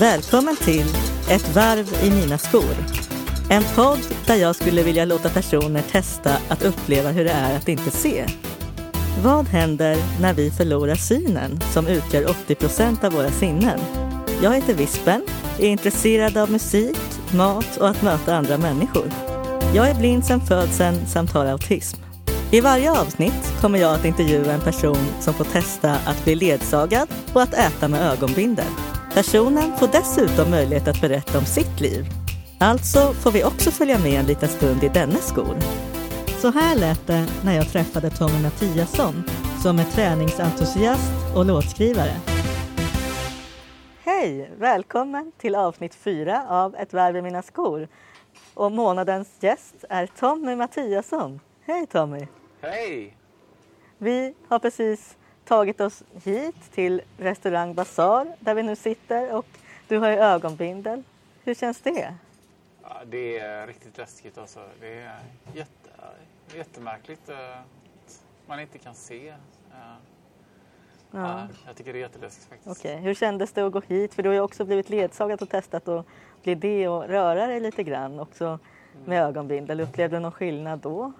Välkommen till Ett varv i mina skor. En podd där jag skulle vilja låta personer testa att uppleva hur det är att inte se. Vad händer när vi förlorar synen som utgör 80 procent av våra sinnen? Jag heter Vispen, är intresserad av musik, mat och att möta andra människor. Jag är blind sedan födseln samt har autism. I varje avsnitt kommer jag att intervjua en person som får testa att bli ledsagad och att äta med ögonbindel. Personen får dessutom möjlighet att berätta om sitt liv. Alltså får vi också följa med en liten stund i dennes skor. Så här lät det när jag träffade Tommy Mattiasson som är träningsentusiast och låtskrivare. Hej! Välkommen till avsnitt fyra av Ett varv i mina skor. Och månadens gäst är Tommy Mattiasson. Hej Tommy! Hej! Vi har precis tagit oss hit till restaurang Bazaar där vi nu sitter och du har ju ögonbindel. Hur känns det? Ja, det är riktigt läskigt alltså. Det är jätte, jättemärkligt eh, att man inte kan se. Ja. Ja, jag tycker det är jätteläskigt faktiskt. Okej, hur kändes det att gå hit? För du har ju också blivit ledsagad och testat att bli det och röra dig lite grann också med ögonbindel. Upplevde du någon skillnad då?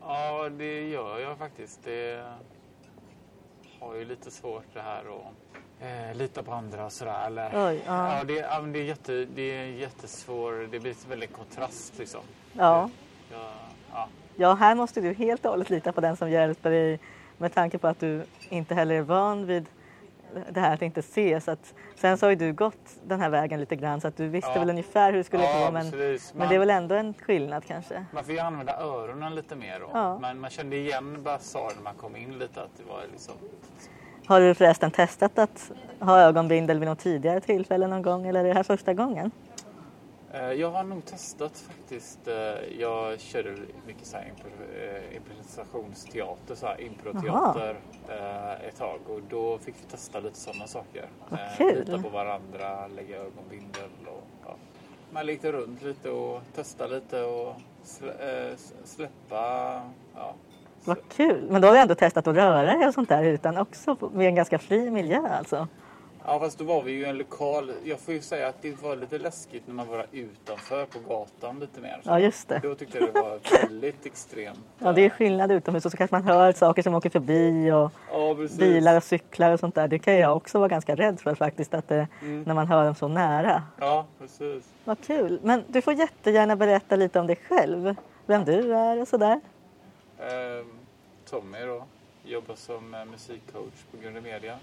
Ja, det gör jag faktiskt. Det har ju lite svårt det här att eh, lita på andra och sådär. Eller, Oj, ja. ja, det, ja, det, är jätte, det är jättesvår, det blir väldigt kontrast liksom. Ja. Ja, ja. ja, här måste du helt och hållet lita på den som hjälper dig med tanke på att du inte heller är van vid det här att inte se. Så att, sen så har ju du gått den här vägen lite grann så att du visste Ja. väl ungefär hur det skulle Ja, gå men, precis. men det är väl ändå en skillnad kanske. Man får ju använda öronen lite mer då. Ja. Men man kände igen Bazaar när man kom in lite att det var liksom... Har du förresten testat att ha ögonbindel vid något tidigare tillfälle någon gång eller är det här första gången? Eh, Jag har nog testat faktiskt. eh, Jag körde mycket så här eh, improvisationsteater, så här improteater eh, ett tag och då fick vi testa lite sådana saker. Vad kul. Lita på varandra, lägga ögonbindel och ja. Man lekte runt lite och testade lite och slä, släppa. Ja. Vad kul! Men då har du ändå testat att röra dig och sånt där utan också med en ganska fri miljö alltså. Ja fast då var vi ju i en lokal. Jag får ju säga att det var lite läskigt när man var utanför på gatan lite mer. Ja just det. Då tyckte jag det var väldigt extremt. Ja det är skillnad utomhus och så kanske man hör saker som åker förbi och Ja, bilar och cyklar och sånt där. Det kan jag också vara ganska rädd för faktiskt att det, när man hör dem så nära. Ja, precis. Vad kul! Men du får jättegärna berätta lite om dig själv. Vem du är och sådär. Ehm, Tommy då. Jobbar som eh, musikcoach på Grund Media.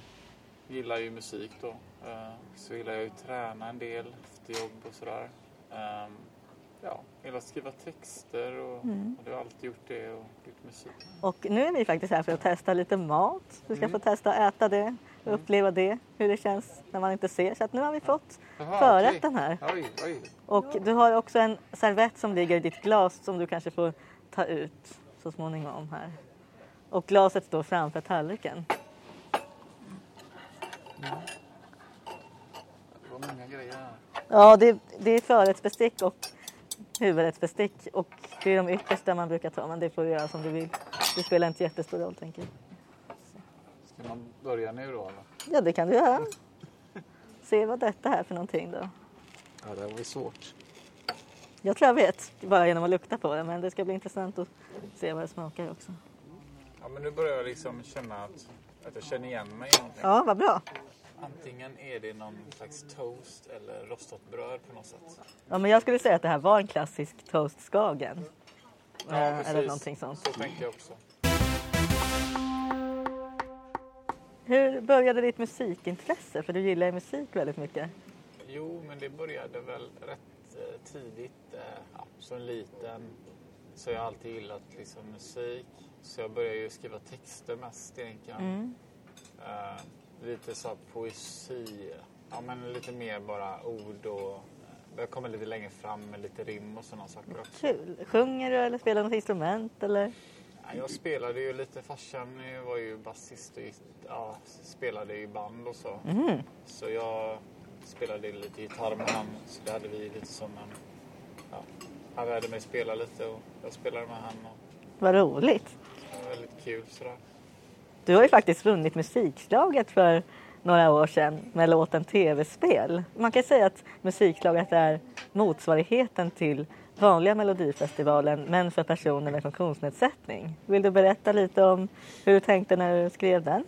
Gillar ju musik då. Ehm, så gillar jag ju träna en del efter jobb och sådär. Ehm, ja, gillar att skriva texter och, och jag har alltid gjort det och gjort musik. Och nu är vi faktiskt här för att testa lite mat. Du ska få testa att äta det och uppleva det, hur det känns när man inte ser. Så att nu har vi fått Jaha, förrätten okej. här. Oj, oj. Och du har också en servett som ligger i ditt glas som du kanske får ta ut så småningom här. Och glaset står framför tallriken. Det var många grejer här. Ja, det, det är förrättsbestick och huvudrättsbestick och det är de yttersta man brukar ta men det får du göra som du vill. Det spelar inte jättestor roll tänker jag. Ska man börja nu då eller? Ja, det kan du göra. Se vad detta är för någonting då. Ja, det var ju svårt. Jag tror jag vet bara genom att lukta på det men det ska bli intressant att se vad det smakar också. Ja, men nu börjar jag liksom känna att, att jag känner igen mig i någonting. Ja, vad bra. Antingen är det någon slags toast eller rostat bröd på något sätt. Ja, men jag skulle säga att det här var en klassisk toast skagen. Ja, Eh, precis. eller någonting sånt. Så tänkte jag också. Hur började ditt musikintresse? För du gillar ju musik väldigt mycket. Jo, men det började väl rätt eh, tidigt. Eh, ja, som liten så jag har alltid gillat liksom, musik. Så jag började ju skriva texter mest egentligen. Mm. Eh, lite så poesi. Ja, men lite mer bara ord och... eh, Jag kommer lite längre fram med lite rim och sådana saker också. Kul. Sjunger du eller spelar något instrument? Eller? Ja, Jag spelade ju lite, farsan var ju basist och ja, spelade i band och så. Mm. Så jag spelade lite gitarr med han, så det hade vi lite som en... Ja, han lärde mig spela lite och jag spelade med han och Vad roligt. det var väldigt kul sådär. Du har ju faktiskt vunnit musikslaget för några år sedan med låten Tv-spel. Man kan säga att Musiklaget är motsvarigheten till vanliga Melodifestivalen men för personer med funktionsnedsättning. Vill du berätta lite om hur du tänkte när du skrev den?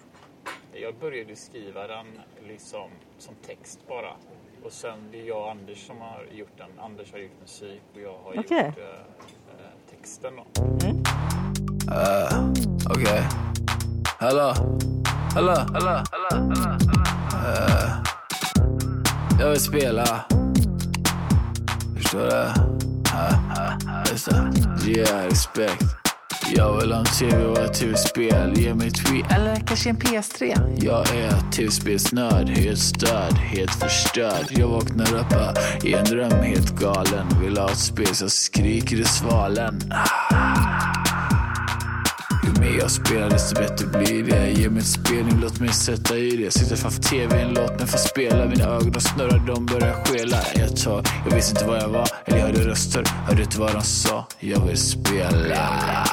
Jag började skriva den liksom som text bara. Och sen det är jag och Anders som har gjort den. Anders har gjort musik och jag har Okej. gjort eh, texten då. Uh, okay. Hallå? Hallå? Hallå? Hallå? Hallå? Uh, jag vill spela. Förstår du? Det. Yeah, respekt. Jag vill ha en tv och ett tv-spel. Ge mig tweet eller kanske en PS3. Jag är tv-spelsnörd, helt störd, helt förstörd. Jag vaknar upp uh, i en dröm, helt galen. Vill ha ett spel så skriker i svalen. Mer jag spelar desto bättre blir det. Ge mig ett spelning, låt mig sätta i det. Sitter framför tvn, låt mig få spela. Mina ögon de snurrar, de börjar skela. Ett tag, jag visste inte var jag var Eller jag hörde röster, hörde inte vad de sa. Jag vill spela.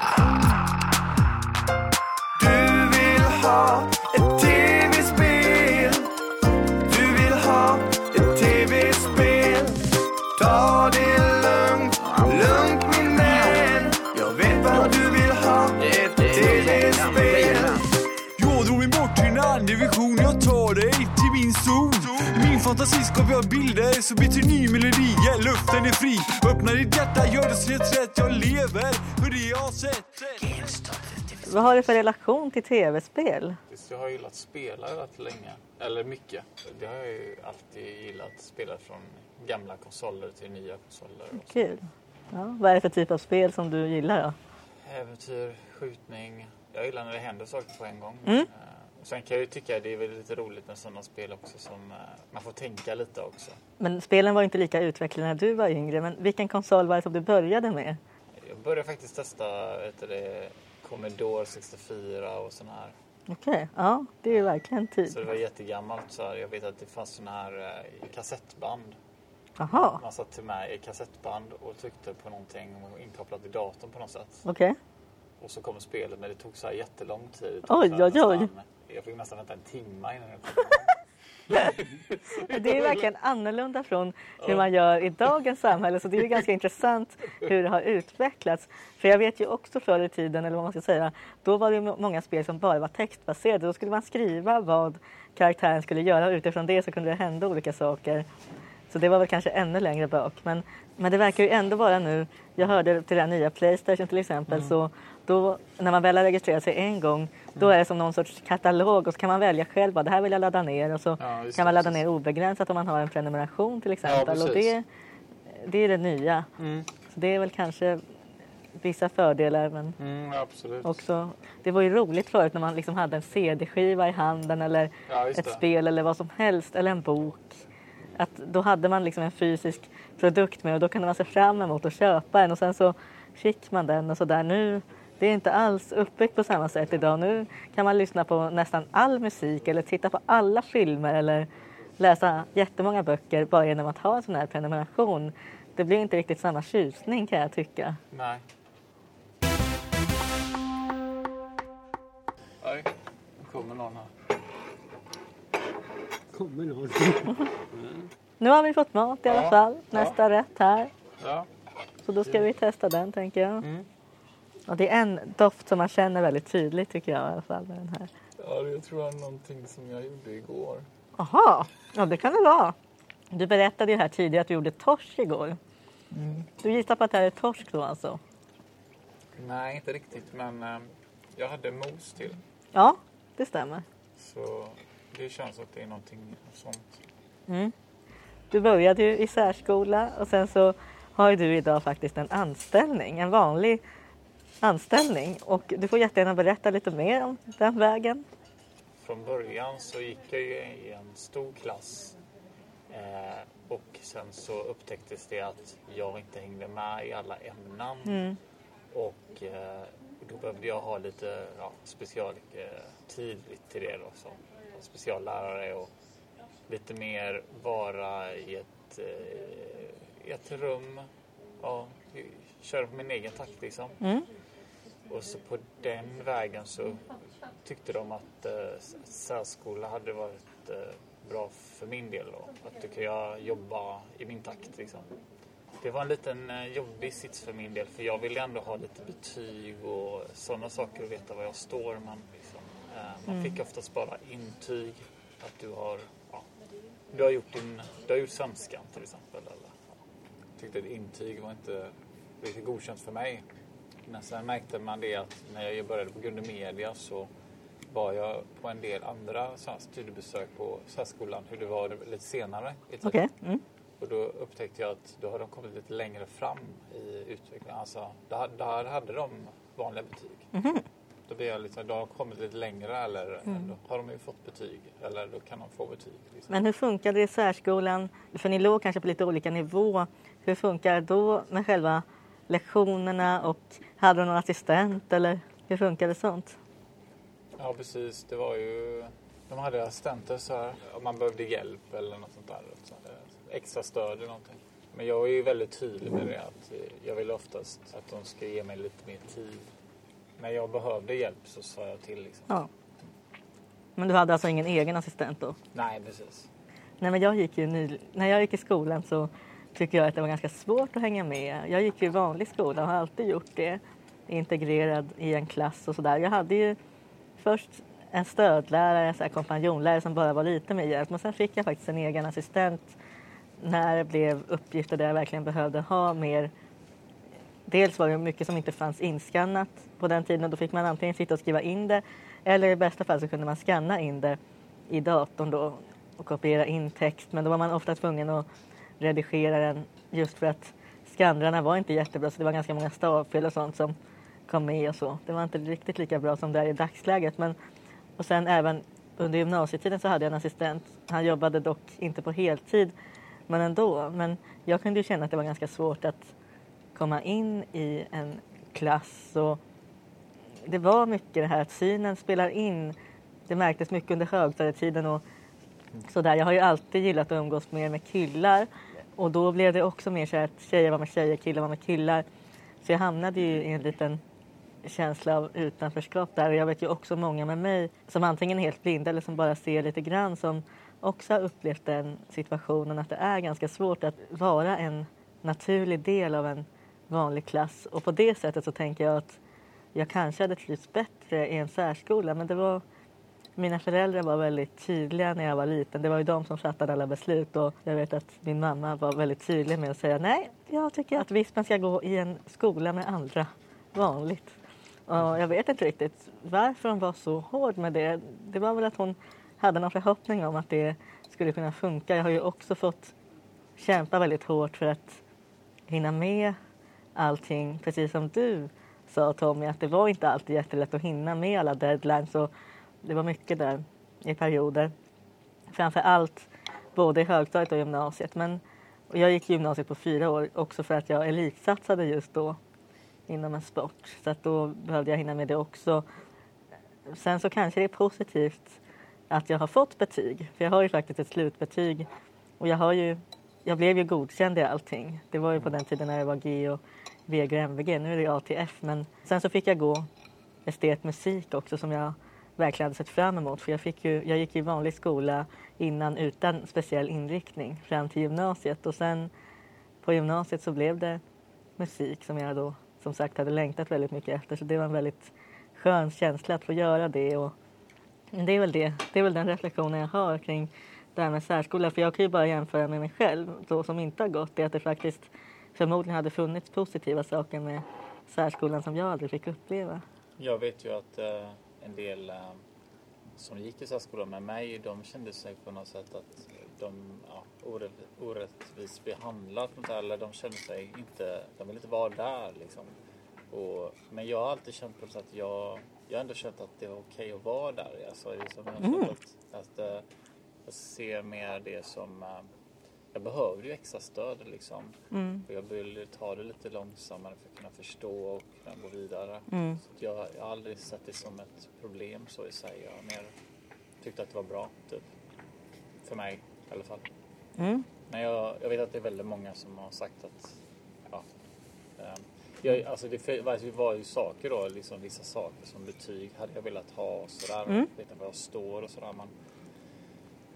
Zon min fantasi skapar bilder Så byter ny melodi, luften är fri Öppna ditt hjärta, gör det så helt rätt Jag lever för det jag sett Vad har du för relation till tv-spel? Jag har gillat spela rätt länge. Eller mycket. Det har jag ju alltid gillat. Spela från gamla konsoler till nya konsoler. Kul. Ja, vad är det för typ av spel som du gillar då? Äventyr, skjutning. Jag gillar när det händer saker på en gång. Mm. Sen kan jag ju tycka det är väl lite roligt med sådana spel också som eh, man får tänka lite också. Men spelen var inte lika utvecklade när du var yngre. Men vilken konsol var det som du började med? Jag började faktiskt testa vet det, Commodore 64 och sån här. Okej, ja, det är ju verkligen tid. Så det var jättegammalt. Så här. Jag vet att det fanns såna här eh, kassettband. Jaha, Man satt till med i kassettband och tryckte på någonting och inkopplat i datorn på något sätt. okej. Och så kom spelet men det tog så här jättelång tid. Oj, oj, oj. nästan- Jag fick nästan vänta en timme innan det kom. Det är verkligen annorlunda från hur man gör i dagens samhälle. Så det är ju ganska intressant hur det har utvecklats. För jag vet ju också förr i tiden, eller vad man ska säga, då var det många spel som bara var textbaserade. Då skulle man skriva vad karaktären skulle göra och utifrån det så kunde det hända olika saker. Så det var väl kanske ännu längre bak. Men, men det verkar ju ändå vara nu, jag hörde till den nya Playstation till exempel, så då när man väl har registrerat sig en gång, då är det som någon sorts katalog och så kan man välja själv vad det här vill jag ladda ner och så Ja, kan det, man ladda precis. ner obegränsat om man har en prenumeration till exempel. och precis. det, det är det nya. Så det är väl kanske vissa fördelar men Mm, också, det var ju roligt förut när man liksom hade en CD-skiva i handen eller Ja, ett det. spel eller vad som helst eller en bok. Att då hade man liksom en fysisk produkt med och då kunde man se fram emot att köpa en och sen så fick man den och sådär. Nu det är inte alls uppbyggt på samma sätt idag. Nu kan man lyssna på nästan all musik eller titta på alla filmer eller läsa jättemånga böcker bara genom att ha en sån här prenumeration. Det blir inte riktigt samma tjusning kan jag tycka. Nej. Oj, nu kommer någon här. kommer någon. Nu har vi fått mat i alla Ja, fall. ja. Nästa rätt här. Ja, Så då ska vi testa den tänker jag. Mm. Och det är en doft som man känner väldigt tydligt tycker jag i alla fall med den här. ja jag tror det var någonting som jag gjorde igår. Aha, ja det kan det vara. Du berättade ju här tidigare att du gjorde torsk igår. Du gissar på att det här är torsk då alltså? Nej, inte riktigt, men eh, jag hade mos till. Ja, det stämmer. Så det känns att det är någonting sånt. Du började ju i särskola och sen så har ju du idag faktiskt en anställning, en vanlig anställning. Och du får jättegärna berätta lite mer om den vägen. Från början så gick jag ju i en stor klass eh, och sen så upptäcktes det att jag inte hängde med i alla ämnen. Och eh, då behövde jag ha lite ja, specialtid eh, till det då som speciallärare och lite mer vara i ett, eh, ett rum. Ja, köra på min egen takt liksom. Och så på den vägen så tyckte de att eh, särskola hade varit jättebra för min del då. Att då kan jag jobba i min takt liksom. Det var en liten eh, jobbig sits för min del för jag ville ändå ha lite betyg och sådana saker och veta var jag står. Man, liksom, eh, man fick oftast bara intyg att du har, du har gjort din, du har gjort svenskan till exempel. Eller, ja. Tyckte ett intyg var inte riktigt godkänt för mig. Men sen märkte man det att när jag började på Grund Media så var jag på en del andra så studiebesök på särskolan, hur det var lite senare i tiden. Okej. Mm. Och då upptäckte jag att då har de kommit lite längre fram i utvecklingen. Alltså, där, där hade de vanliga betyg. Mhm. Då blir jag lite, då har de kommit lite längre eller Mm. då har de ju fått betyg. Eller då kan de få betyg. Liksom. Men hur funkade det i särskolan? För ni låg kanske på lite olika nivå. Hur funkar det då med själva lektionerna och hade du någon assistent eller hur funkade sånt? Ja precis, det var ju... De hade assistenter så här, om man behövde hjälp eller något sånt där. Så extra stöd eller någonting. Men jag är ju väldigt tydlig med det att jag vill oftast att de ska ge mig lite mer tid. När jag behövde hjälp så sa jag till liksom. Ja. Men du hade alltså ingen egen assistent då? Nej precis. Nej, men jag gick ju ny... När jag gick i skolan så tycker jag att det var ganska svårt att hänga med. Jag gick ju i vanlig skola och har alltid gjort det. Integrerad i en klass och sådär. Jag hade ju först en stödlärare, en kompanjonlärare som bara var lite med hjälp. Men sen fick jag faktiskt en egen assistent när det blev uppgifter där jag verkligen behövde ha mer Dels var det mycket som inte fanns inskannat på den tiden och då fick man antingen sitta och skriva in det eller i bästa fall så kunde man scanna in det i datorn då och kopiera in text men då var man ofta tvungen att redigera den just för att skannrarna var inte jättebra så det var ganska många stavfel och sånt som kom med och så. Det var inte riktigt lika bra som det är i dagsläget men och sen även under gymnasietiden så hade jag en assistent. Han jobbade dock inte på heltid men ändå. Men jag kunde ju känna att det var ganska svårt att komma in i en klass och det var mycket det här att synen spelar in. Det märktes mycket under högstadietiden och sådär. Jag har ju alltid gillat att umgås mer med killar och då blev det också mer så att tjejer var med tjejer, killar var med killar. Så jag hamnade ju i en liten känsla av utanförskap där och jag vet ju också många med mig som antingen är helt blinda eller som bara ser lite grann som också har upplevt den situationen att det är ganska svårt att vara en naturlig del av en vanlig klass och på det sättet så tänker jag att jag kanske hade trivts bättre i en särskola men det var mina föräldrar var väldigt tydliga när jag var liten. Det var ju de som fattade alla beslut och jag vet att min mamma var väldigt tydlig med att säga nej, jag tycker att Vispen ska gå i en skola med andra, vanligt. Och jag vet inte riktigt varför hon var så hård med det. Det var väl att hon hade någon förhoppning om att det skulle kunna funka. Jag har ju också fått kämpa väldigt hårt för att hinna med allting, precis som du sa Tommy, att det var inte alltid jättelätt att hinna med alla deadlines och det var mycket där i perioder. Framför allt både i högstadiet och gymnasiet. Men och jag gick gymnasiet på fyra år också för att jag elitsatsade just då inom en sport. Så att då behövde jag hinna med det också. Sen så kanske det är positivt att jag har fått betyg. För jag har ju faktiskt ett slutbetyg. Och jag, har ju, jag blev ju godkänd i allting. Det var ju på den tiden när det var G och VG och MVG. Nu är det ATF. Men sen så fick jag gå estet musik också som jag verkligen hade sett fram emot. För jag, fick ju, jag gick i vanlig skola innan utan speciell inriktning fram till gymnasiet. Och sen på gymnasiet så blev det musik som jag då som sagt hade längtat väldigt mycket efter. Så det var en väldigt skön känsla att få göra det. Och det är väl det. Det är väl den reflektionen jag har kring det här med särskola. För jag kan ju bara jämföra med mig själv, så som inte har gått. Det är att det faktiskt förmodligen hade funnits positiva saker med särskolan som jag aldrig fick uppleva. Jag vet ju att eh, en del eh, som gick i särskolan med mig, de kände sig på något sätt att de ja, orätt, orättvist behandlat eller de kände sig inte, de vill inte vara där liksom. Och, men jag har alltid känt på så att jag, jag har ändå känt att det var okej att vara där. Alltså, liksom, jag, känt att, att eh, jag ser mer det som eh, jag behövde ju extra stöd liksom. Mm. Jag ville ta det lite långsammare för att kunna förstå och kunna gå vidare. Mm. Så jag, jag har aldrig sett det som ett problem så i sig. Jag mer tyckt att det var bra, typ. För mig i alla fall. Mm. Men jag, jag vet att det är väldigt många som har sagt att ja, ehm, jag, alltså det var, det var ju saker då, liksom vissa saker som betyg hade jag velat ha och sådär. Mm. Veta var jag står och sådär. Men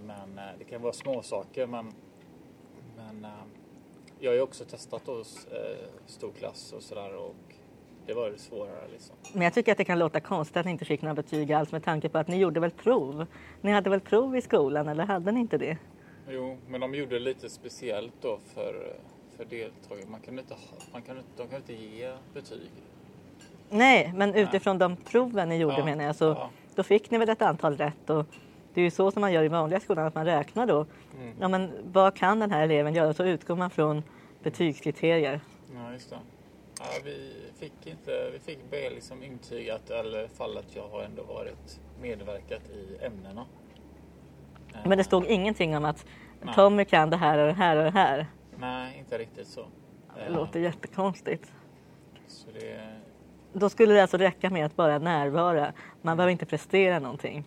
men eh, det kan vara små saker men, men eh, jag har ju också testat hos eh, stor klass och sådär och det var ju svårare liksom. Men jag tycker att det kan låta konstigt att ni inte fick några betyg alls med tanke på att ni gjorde väl prov? Ni hade väl prov i skolan eller hade ni inte det? Jo, men de gjorde det lite speciellt då för, för deltagare. Man kan inte, ha- man kan, inte- de kan inte ge betyg. Nej, men utifrån de proven ni gjorde Ja, menar jag så ja. då fick ni väl ett antal rätt och det är ju så som man gör i vanliga skolan att man räknar då. Mm. Ja, men vad kan den här eleven göra? Så utgår man från betygskriterier. Ja, just det. Ja, vi fick inte, vi fick be liksom intygat, eller fall att jag har ändå varit medverkat i ämnena. Eh, Men det stod ingenting om att Nej. Tommy kan det här och det här och det här. Nej, inte riktigt så. Det Eh, låter jättekonstigt. Så det, Då skulle det alltså räcka med att bara närvara. Man behöver inte prestera någonting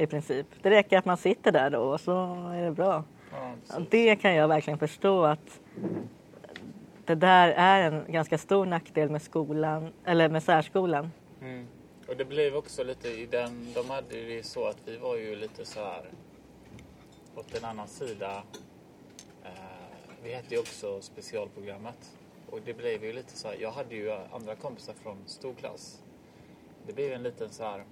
i princip. Det räcker att man sitter där då och så är det bra. ja, det kan jag verkligen förstå att det där är en ganska stor nackdel med skolan, eller med särskolan. Mm. Och det blev också lite i den, de hade ju så att vi var ju lite så här åt en annan sida. Eh, vi hette ju också specialprogrammet och det blev ju lite så här, jag hade ju andra kompisar från stor klass. Det blev en liten så här,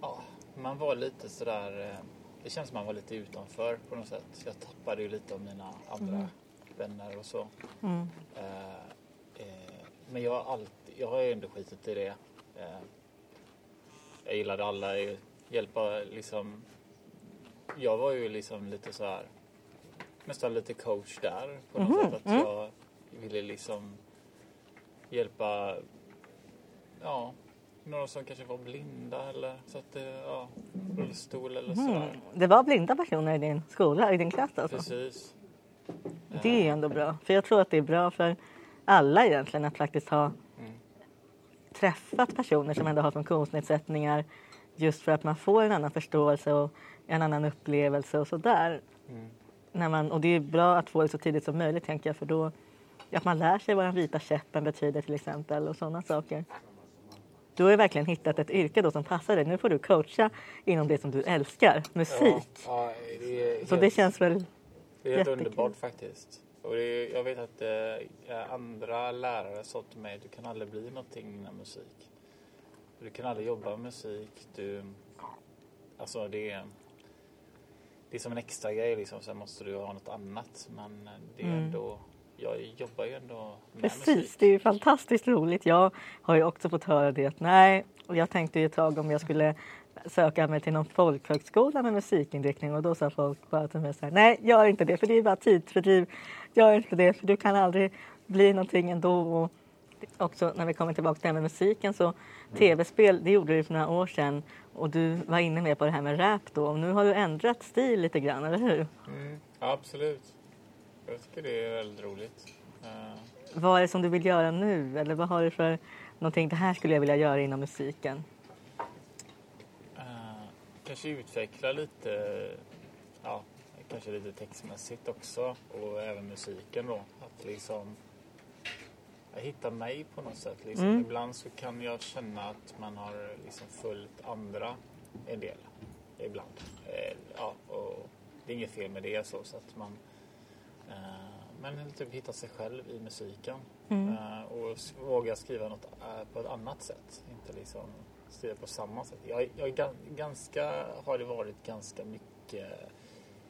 ja, man var lite så där, eh, det känns som man var lite utanför på något sätt. Jag tappade ju lite av mina andra vänner och så. Mm. Eh, eh, men jag har alltid, jag har ju ändå skitit i det. Eh, jag gillade alla, hjälpa liksom. Jag var ju liksom lite så här nästan lite coach där på något Mhm, sätt. Att mm. jag ville liksom hjälpa, ja, några som kanske var blinda eller så att det, ja, rullstol eller sådär. Mm. Det var blinda personer i din skola, i din klass alltså? Precis. Det är ändå bra. För jag tror att det är bra för alla egentligen att faktiskt ha Mm. träffat personer som ändå har funktionsnedsättningar just för att man får en annan förståelse och en annan upplevelse och sådär. Mm. När man, och det är bra att få det så tidigt som möjligt tänker jag för då att man lär sig vad den vita käppen betyder till exempel och sådana saker. Du har ju verkligen hittat ett yrke då som passar dig. Nu får du coacha inom det som du älskar, musik. Ja, ja, det är Så helt- det känns väl Det är helt Jättekul. underbart faktiskt. Och är, jag vet att eh, andra lärare sa till mig du kan aldrig bli någonting inom musik. Du kan aldrig jobba med musik. Du, alltså det är, det är som en extra grej liksom. Sen måste du ha något annat. Men eh, det är Mm. ändå, jag jobbar ju ändå med Precis, musik. det är ju fantastiskt roligt. Jag har ju också fått höra det att nej, och jag tänkte ju ett tag om jag skulle söka mig till någon folkhögskola med musikinriktning och då sa folk bara till mig så här, nej gör inte det för det är bara tidsfördriv. Gör inte det för du kan aldrig bli någonting ändå. Och också när vi kommer tillbaka till det här med musiken så tv-spel, det gjorde du för några år sedan och du var inne med på det här med rap då och nu har du ändrat stil lite grann, eller hur? Mm, absolut. Jag tycker det är väldigt roligt. Eh, Vad är det som du vill göra nu eller vad har du för någonting, det här skulle jag vilja göra inom musiken? Eh, kanske utveckla lite, ja, kanske lite textmässigt också och även musiken då. Att liksom jag hittar mig på något sätt. Liksom. Mm. Ibland så kan jag känna att man har liksom följt andra en del. Ibland. Eh, ja, och det är inget fel med det så, så att man eh, men typ hitta sig själv i musiken. Mm. Eh, och våga skriva något eh, på ett annat sätt. Inte liksom skriva på samma sätt. Jag, jag ganska, har det varit ganska mycket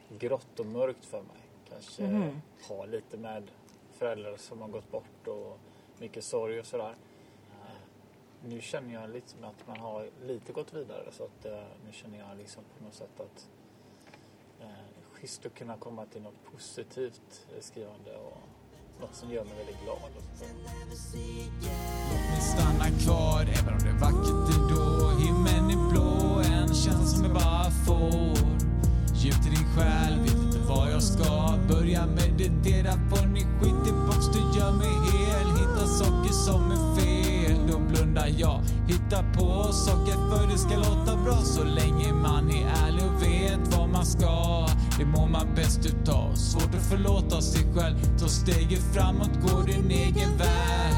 grått och mörkt för mig. Kanske Mhm. ha lite med föräldrar som har gått bort och mycket sorg och sådär. Eh, Nu känner jag lite som att man har lite gått vidare så att eh, nu känner jag liksom på något sätt att eh, schysst att kunna komma till något positivt eh, skrivande och något som gör mig väldigt glad. Låt mig stanna kvar även om det är vackert ändå. Himlen är blå, en känsla som jag bara får. Djupt i din själ, vet inte vad jag ska. Börja meditera på ni skit skitbox Du gör mig hel, Hitta saker som är fel. Då blundar jag, Hitta på saker för det ska låta bra Så länge man är ärlig och vet vad man ska. Det mår man bäst utav. Svårt att förlåta sig själv. Ta steget framåt, gå din egen väg.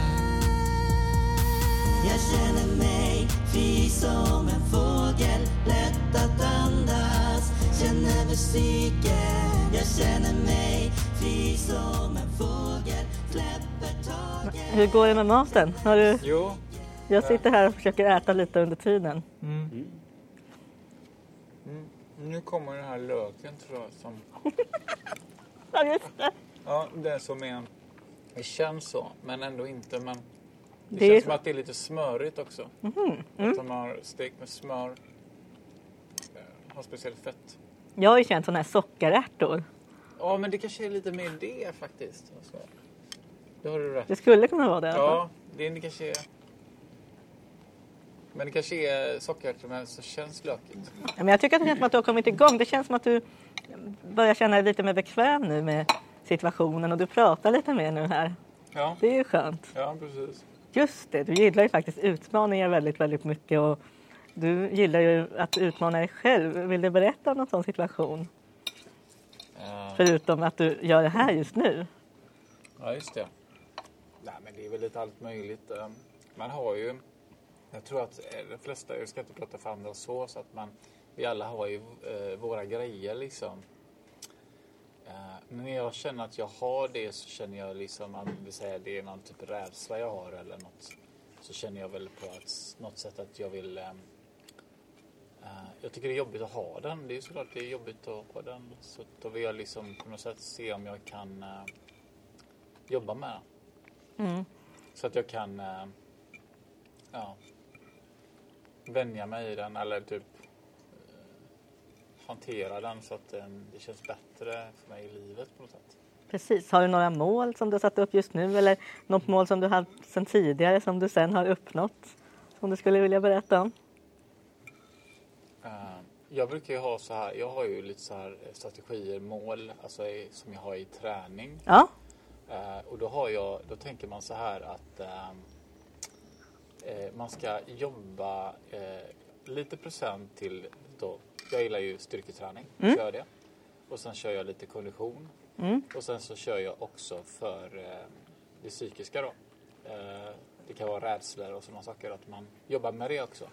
Jag känner mig fri som en fågel, lätt att andas. Känner musiken Jag känner mig fri som en fågel Släpper taget. Hur går det med maten? Har du... Jo, Jag sitter här och försöker äta lite under tiden. mm, nu kommer den här löken tror jag som... Ja, just det. Ja, det som är... Det känns så, men ändå inte. Men det, Det är- känns som att det är lite smörigt också. Mm. Att de har stekt med smör. eh, Har speciellt fett. Jag har ju känt sådana här sockerärtor. Ja, men det kanske är lite mer det faktiskt. Alltså, det har du rätt Det skulle kunna vara det. Ja, det, är- det kanske är... Men det kanske är sockerärtor men så känns lökigt. Ja, Men jag tycker att det känns som att du har kommit igång. Det känns som att du börjar känna dig lite mer bekväm nu med situationen och du pratar lite mer nu här. Ja, Det är ju skönt. ja precis. Just det, du gillar ju faktiskt utmaningar väldigt, väldigt mycket och du gillar ju att utmana dig själv. Vill du berätta om någon sån situation? Eh, Förutom att du gör det här just nu. Ja, just det. Nej, men det är väl lite allt möjligt. Eh, Man har ju... Jag tror att eh, de flesta, jag ska inte prata för andra så, så att man... Vi alla har ju eh, våra grejer liksom. Men när jag känner att jag har det så känner jag liksom att säga, det är någon typ av rädsla jag har eller något. Så känner jag väl på att, något sätt att jag vill... Eh, jag tycker det är jobbigt att ha den. Det är ju såklart det är jobbigt att ha den. Så då vill jag liksom på något sätt se om jag kan eh, jobba med den. Mm. Så att jag kan ja, vänja mig i den eller typ eh, hantera den så att den, det känns bättre för mig i livet på något sätt. Precis. Har du några mål som du har satt upp just nu eller något mål som du haft sedan tidigare som du sen har uppnått? Som du skulle vilja berätta om? Eh, jag brukar ju ha så här, jag har ju lite så här strategier, mål, alltså som jag har i träning. Ja, Eh, och då, har jag, då tänker man så här att eh, man ska jobba eh, lite procent till då. Jag gillar ju styrketräning, kör det. Och sen kör jag lite kondition. Och sen så kör jag också för eh, det psykiska då. Eh, det kan vara rädslor och sådana saker, att man jobbar med det också.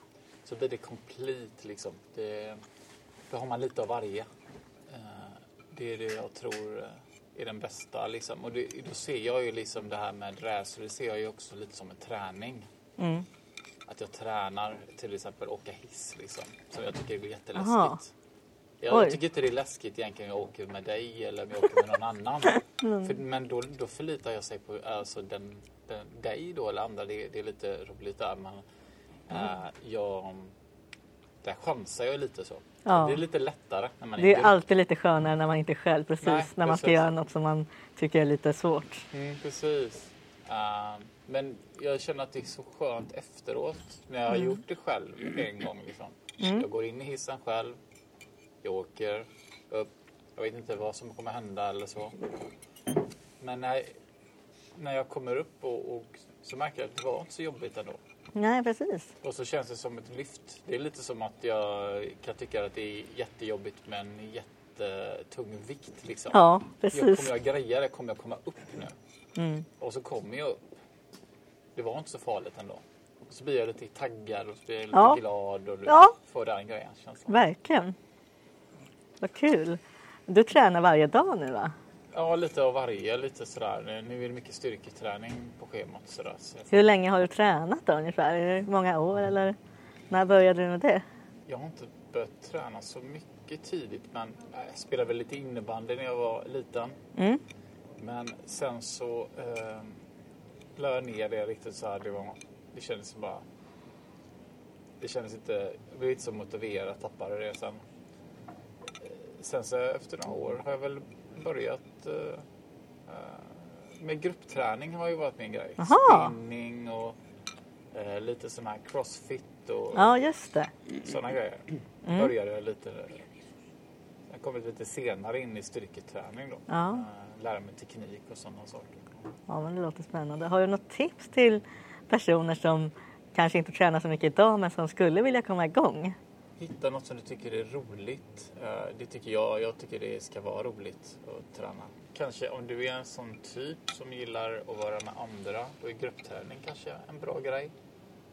Så blir det complete liksom. Det, då har man lite av varje. Eh, det är det jag tror eh, är den bästa liksom. Och det, då ser jag ju liksom det här med rädsla, det ser jag ju också lite som en träning. Mm. Att jag tränar till exempel åka hiss liksom. Som jag tycker är jätteläskigt. Aha. Jag, jag tycker inte det är läskigt egentligen om jag åker med dig eller om jag åker med någon annan. Mm. För, men då, då förlitar jag sig på alltså den, den, dig då eller andra. Det, det är lite roligt där. Men, äh, jag, där chansar jag lite så. Ja. Det är lite lättare när man är det är grupp. alltid lite skönare när man inte är själv. Precis, Nej, när man ska göra något som man tycker är lite svårt. Mm, precis. Eh, men jag känner att det är så skönt efteråt när jag har gjort det själv en gång. Liksom. Jag går in i hissen själv. Jag åker upp. Jag vet inte vad som kommer hända eller så. Men när, när jag kommer upp och, och så märker jag att det var inte så jobbigt ändå. Nej, precis. Och så känns det som ett lyft. Det är lite som att jag kan tycka att det är jättejobbigt med en jättetung vikt. Liksom. Ja, Jag, precis. kommer jag greja det kommer jag komma upp nu. Mm. Och så kommer jag upp. Det var inte så farligt ändå. Och så blir jag lite taggad och så blir jag lite Ja. glad och du Ja. får den grejen. Känslan. Verkligen. Vad kul. Du tränar varje dag nu va? Ja, lite av varje. Lite sådär. Nu är det mycket styrketräning på schemat. Sådär. Så jag, Hur länge har du tränat då ungefär? Är det många år eller när började du med det? jag har inte börjat träna så mycket tidigt. Men jag spelade väl lite innebandy när jag var liten. Mm. Men sen så eh, la jag ner det riktigt så här. Det, var, det kändes som bara... Det kändes inte... Jag blev inte så motiverad. Tappade det sen. Eh, Sen så efter några år har jag väl börjat eh, eh, med gruppträning har ju varit min grej. Aha. Spinning och eh, lite sån här crossfit och Ja, just det. sådana grejer. Mm. Började jag lite... Jag kom lite senare in i styrketräning då. Ja. Eh, Lära mig teknik och sådana saker. Ja, men det låter spännande. Har du något tips till personer som kanske inte tränar så mycket idag men som skulle vilja komma igång? Hitta något som du tycker är roligt. Eh, Det tycker jag. Jag tycker det ska vara roligt att träna. Kanske om du är en sån typ som gillar att vara med andra. Då är gruppträning kanske en bra grej.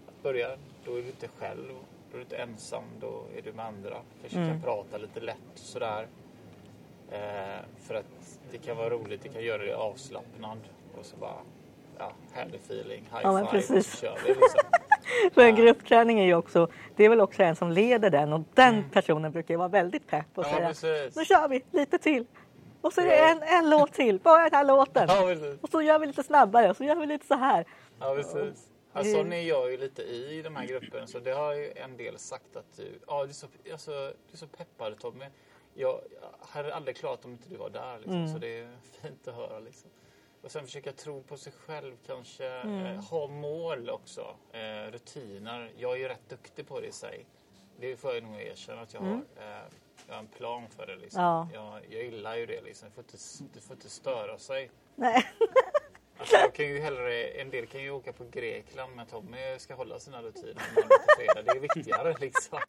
Att börja. Då är du inte själv. Då är du inte ensam. Då är du med andra. Kanske Mm. kan prata lite lätt och sådär. Eh, för att det kan vara roligt, det kan göra det avslappnad och så bara, ja, härlig feeling, high Ja, men five, och precis. så kör vi liksom. För en gruppträning är ju också, det är väl också en som leder den och den personen brukar ju vara väldigt pepp och Mm. Ja, säga precis. nu kör vi lite till. Och så är det en, en låt till, bara den här låten. Ja. Och så gör vi lite snabbare och så gör vi lite så här. Ja, precis. Sån är jag ju lite i de här grupperna. Så det har ju en del sagt att du, ja, du, är, så, alltså, du är så peppad Tommy. Jag hade aldrig klarat om inte du var där. Liksom. Så det är fint att höra. Liksom. Och sen försöka tro på sig själv kanske. Eh, ha mål också. Eh, rutiner. Jag är ju rätt duktig på det i sig. Det får jag nog erkänna att jag har. Eh, jag har en plan för det. Liksom. Ja. Jag, jag gillar ju det. Liksom. Det, får inte, det får inte störa sig. Nej. Jag kan ju hellre, en del kan ju åka på Grekland men Tommy ska hålla sina rutiner. Det är viktigare liksom.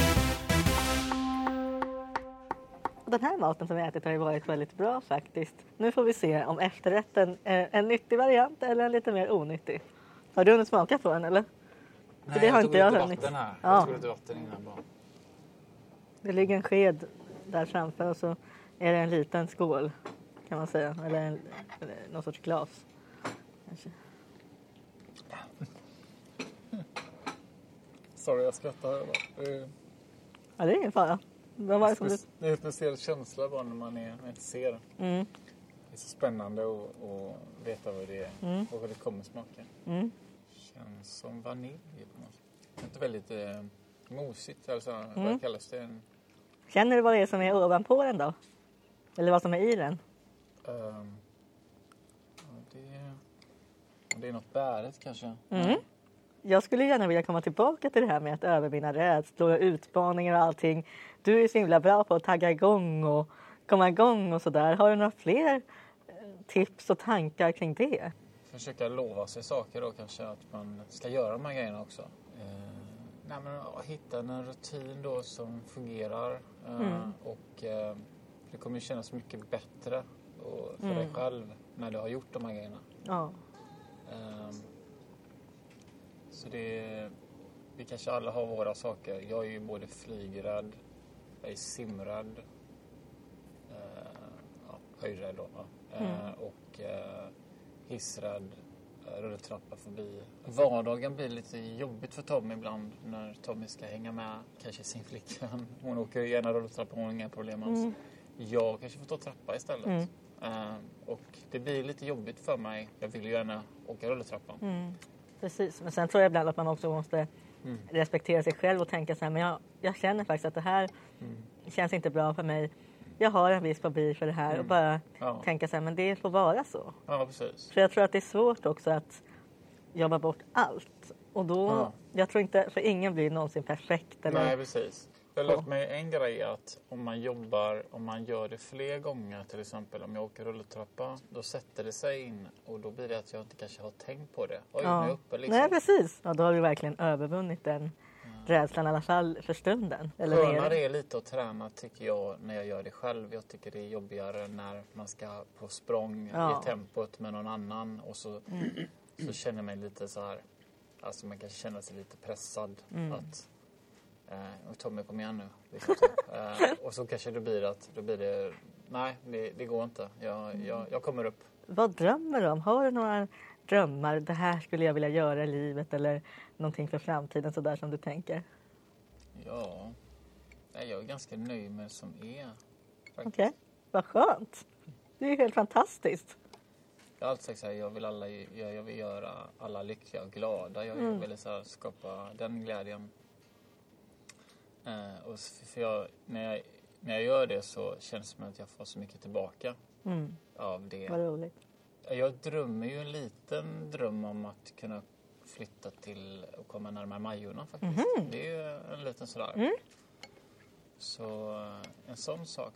Den här maten som vi ätit har ju varit väldigt bra faktiskt. Nu får vi se om efterrätten är en nyttig variant eller en lite mer onyttig. Har du hunnit smaka på den eller? Nej, det har jag inte jag hunnit. här. Ja. Jag tog lite vatten innan bara. Det ligger en sked där framför och så är det en liten skål kan man säga. Eller, en, eller någon sorts glas. Kanske. Sorry, jag skrattar. Det är, Ja, det är ingen fara. Vad var det som du... det är en speciell känsla bara när man, är, man inte ser det. Mm. Det är så spännande att, att veta vad det är och vad det kommer smaka. Mm. Känns som vanilj på något sätt. Det inte väldigt eh, mosigt eller så. Mm. Vad kallas det? Känner du vad det är som är ovanpå den då? Eller vad som är i den? det, det är något bärigt kanske. Mm. Jag skulle gärna vilja komma tillbaka till det här med att övervinna rädslor och utmaningar och allting. Du är så himla bra på att tagga igång och komma igång och sådär. Har du några fler eh, tips och tankar kring det? försöka lova sig saker då kanske att man ska göra de här grejerna också. Eh, nej, men, hitta en rutin då som fungerar eh, och eh, det kommer kännas mycket bättre för dig själv när du har gjort de här grejerna. Ja. Eh, så det, vi kanske alla har våra saker. Jag är ju både flygrädd, jag är simrädd, eh, ja, höjdrädd då. Eh, och eh, hissrädd, rulltrappa förbi. Vardagen blir lite jobbigt för Tommy ibland när Tommy ska hänga med kanske sin flickvän. Hon åker gärna rulltrappa, hon har inga problem alls. Jag kanske får ta trappa istället. Eh, och det blir lite jobbigt för mig. Jag vill ju gärna åka rulltrappa. Precis, men sen tror jag ibland att man också måste Mm. respektera sig själv och tänka så här, men jag, jag känner faktiskt att det här känns inte bra för mig. Jag har en viss fobi för det här och bara Mm. Ja. tänka så här, men det får vara så. Ja, precis. För jag tror att det är svårt också att jobba bort allt. Och då, Ja. jag tror inte, för ingen blir någonsin perfekt. Eller, Nej, precis. Lärt mig en grej att om man jobbar, om man gör det fler gånger, till exempel om jag åker rulltrappa, då sätter det sig in och då blir det att jag inte kanske har tänkt på det. Oj, nu är uppe liksom. Nej, precis. Ja, då har du verkligen övervunnit den rädslan i alla fall för stunden. Eller Skönare är lite att träna tycker jag när jag gör det själv. Jag tycker det är jobbigare när man ska på språng Ja. i tempot med någon annan och så, så känner jag mig lite så här, alltså man kan känna sig lite pressad att eh, och Tommy kom igen nu. Liksom så. eh, och så kanske det blir att då blir det, nej det, det går inte. Jag, jag, jag kommer upp. Vad drömmer du om? Har du några drömmar? Det här skulle jag vilja göra i livet eller någonting för framtiden sådär som du tänker? Ja, jag är ganska nöjd med det som är. Okej, vad skönt. Det är ju helt fantastiskt. Jag har alltid sagt så här, jag vill, alla, jag, jag vill göra alla lyckliga och glada. Jag Mm. vill så här, skapa den glädjen. Eh, och för jag, när, jag, när jag gör det så känns det som att jag får så mycket tillbaka Mm, av det. vad roligt. Jag drömmer ju en liten dröm om att kunna flytta till och komma närmare Majorna faktiskt. Mhm. Det är ju en liten sådär. Mm. Så eh, en sån sak.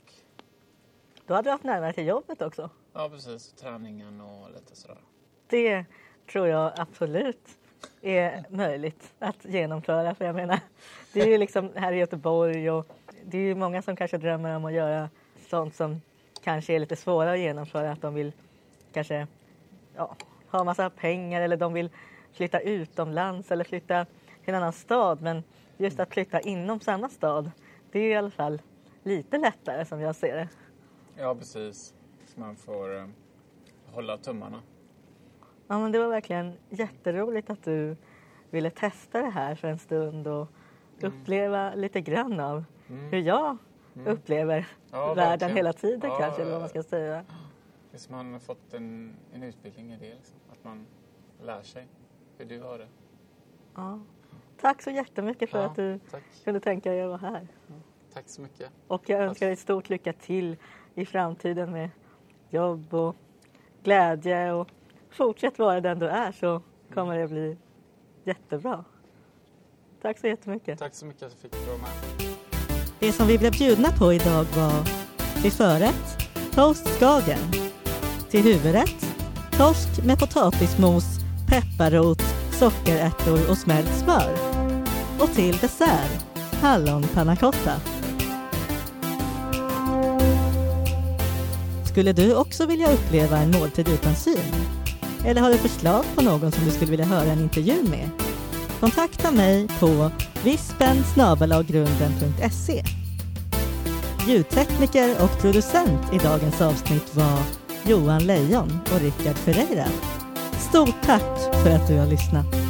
Då hade du haft närmare till jobbet också. Ja precis, träningen och lite sådär. Det tror jag absolut är möjligt att genomföra. För jag menar, det är ju liksom här i Göteborg och det är ju många som kanske drömmer om att göra sånt som kanske är lite svårare att genomföra. Att de vill kanske ja, ha massa pengar eller de vill flytta utomlands eller flytta till en annan stad. Men just att flytta inom samma stad, det är i alla fall lite lättare som jag ser det. Ja, precis. Så man får eh, hålla tummarna. Ja, men det var verkligen jätteroligt att du ville testa det här för en stund och uppleva lite grann av hur jag upplever Mm. Ja, världen verkligen. hela tiden Ja, kanske, eller vad man ska säga. Som man fått en, en utbildning i det. Liksom. Att man lär sig hur du har det. Ja. Tack så jättemycket för Ja, att du Tack. kunde tänka dig att vara här. Tack så mycket. Och jag önskar dig stort lycka till i framtiden med jobb och glädje. Och fortsätt vara den du är så kommer det bli jättebra. Tack så jättemycket. Tack så mycket att jag fick vara med. Det som vi blev bjudna på idag var till förrätt toast skagen. Till huvudrätt torsk med potatismos, pepparrot, sockerärtor och smält smör. Och till dessert hallon panna cotta. Skulle du också vilja uppleva en måltid utan syn? Eller har du förslag på någon som du skulle vilja höra en intervju med? Kontakta mig på vispen Ljudtekniker och producent i dagens avsnitt var Johan Lejon och Rickard Ferreira. Stort tack för att du har lyssnat.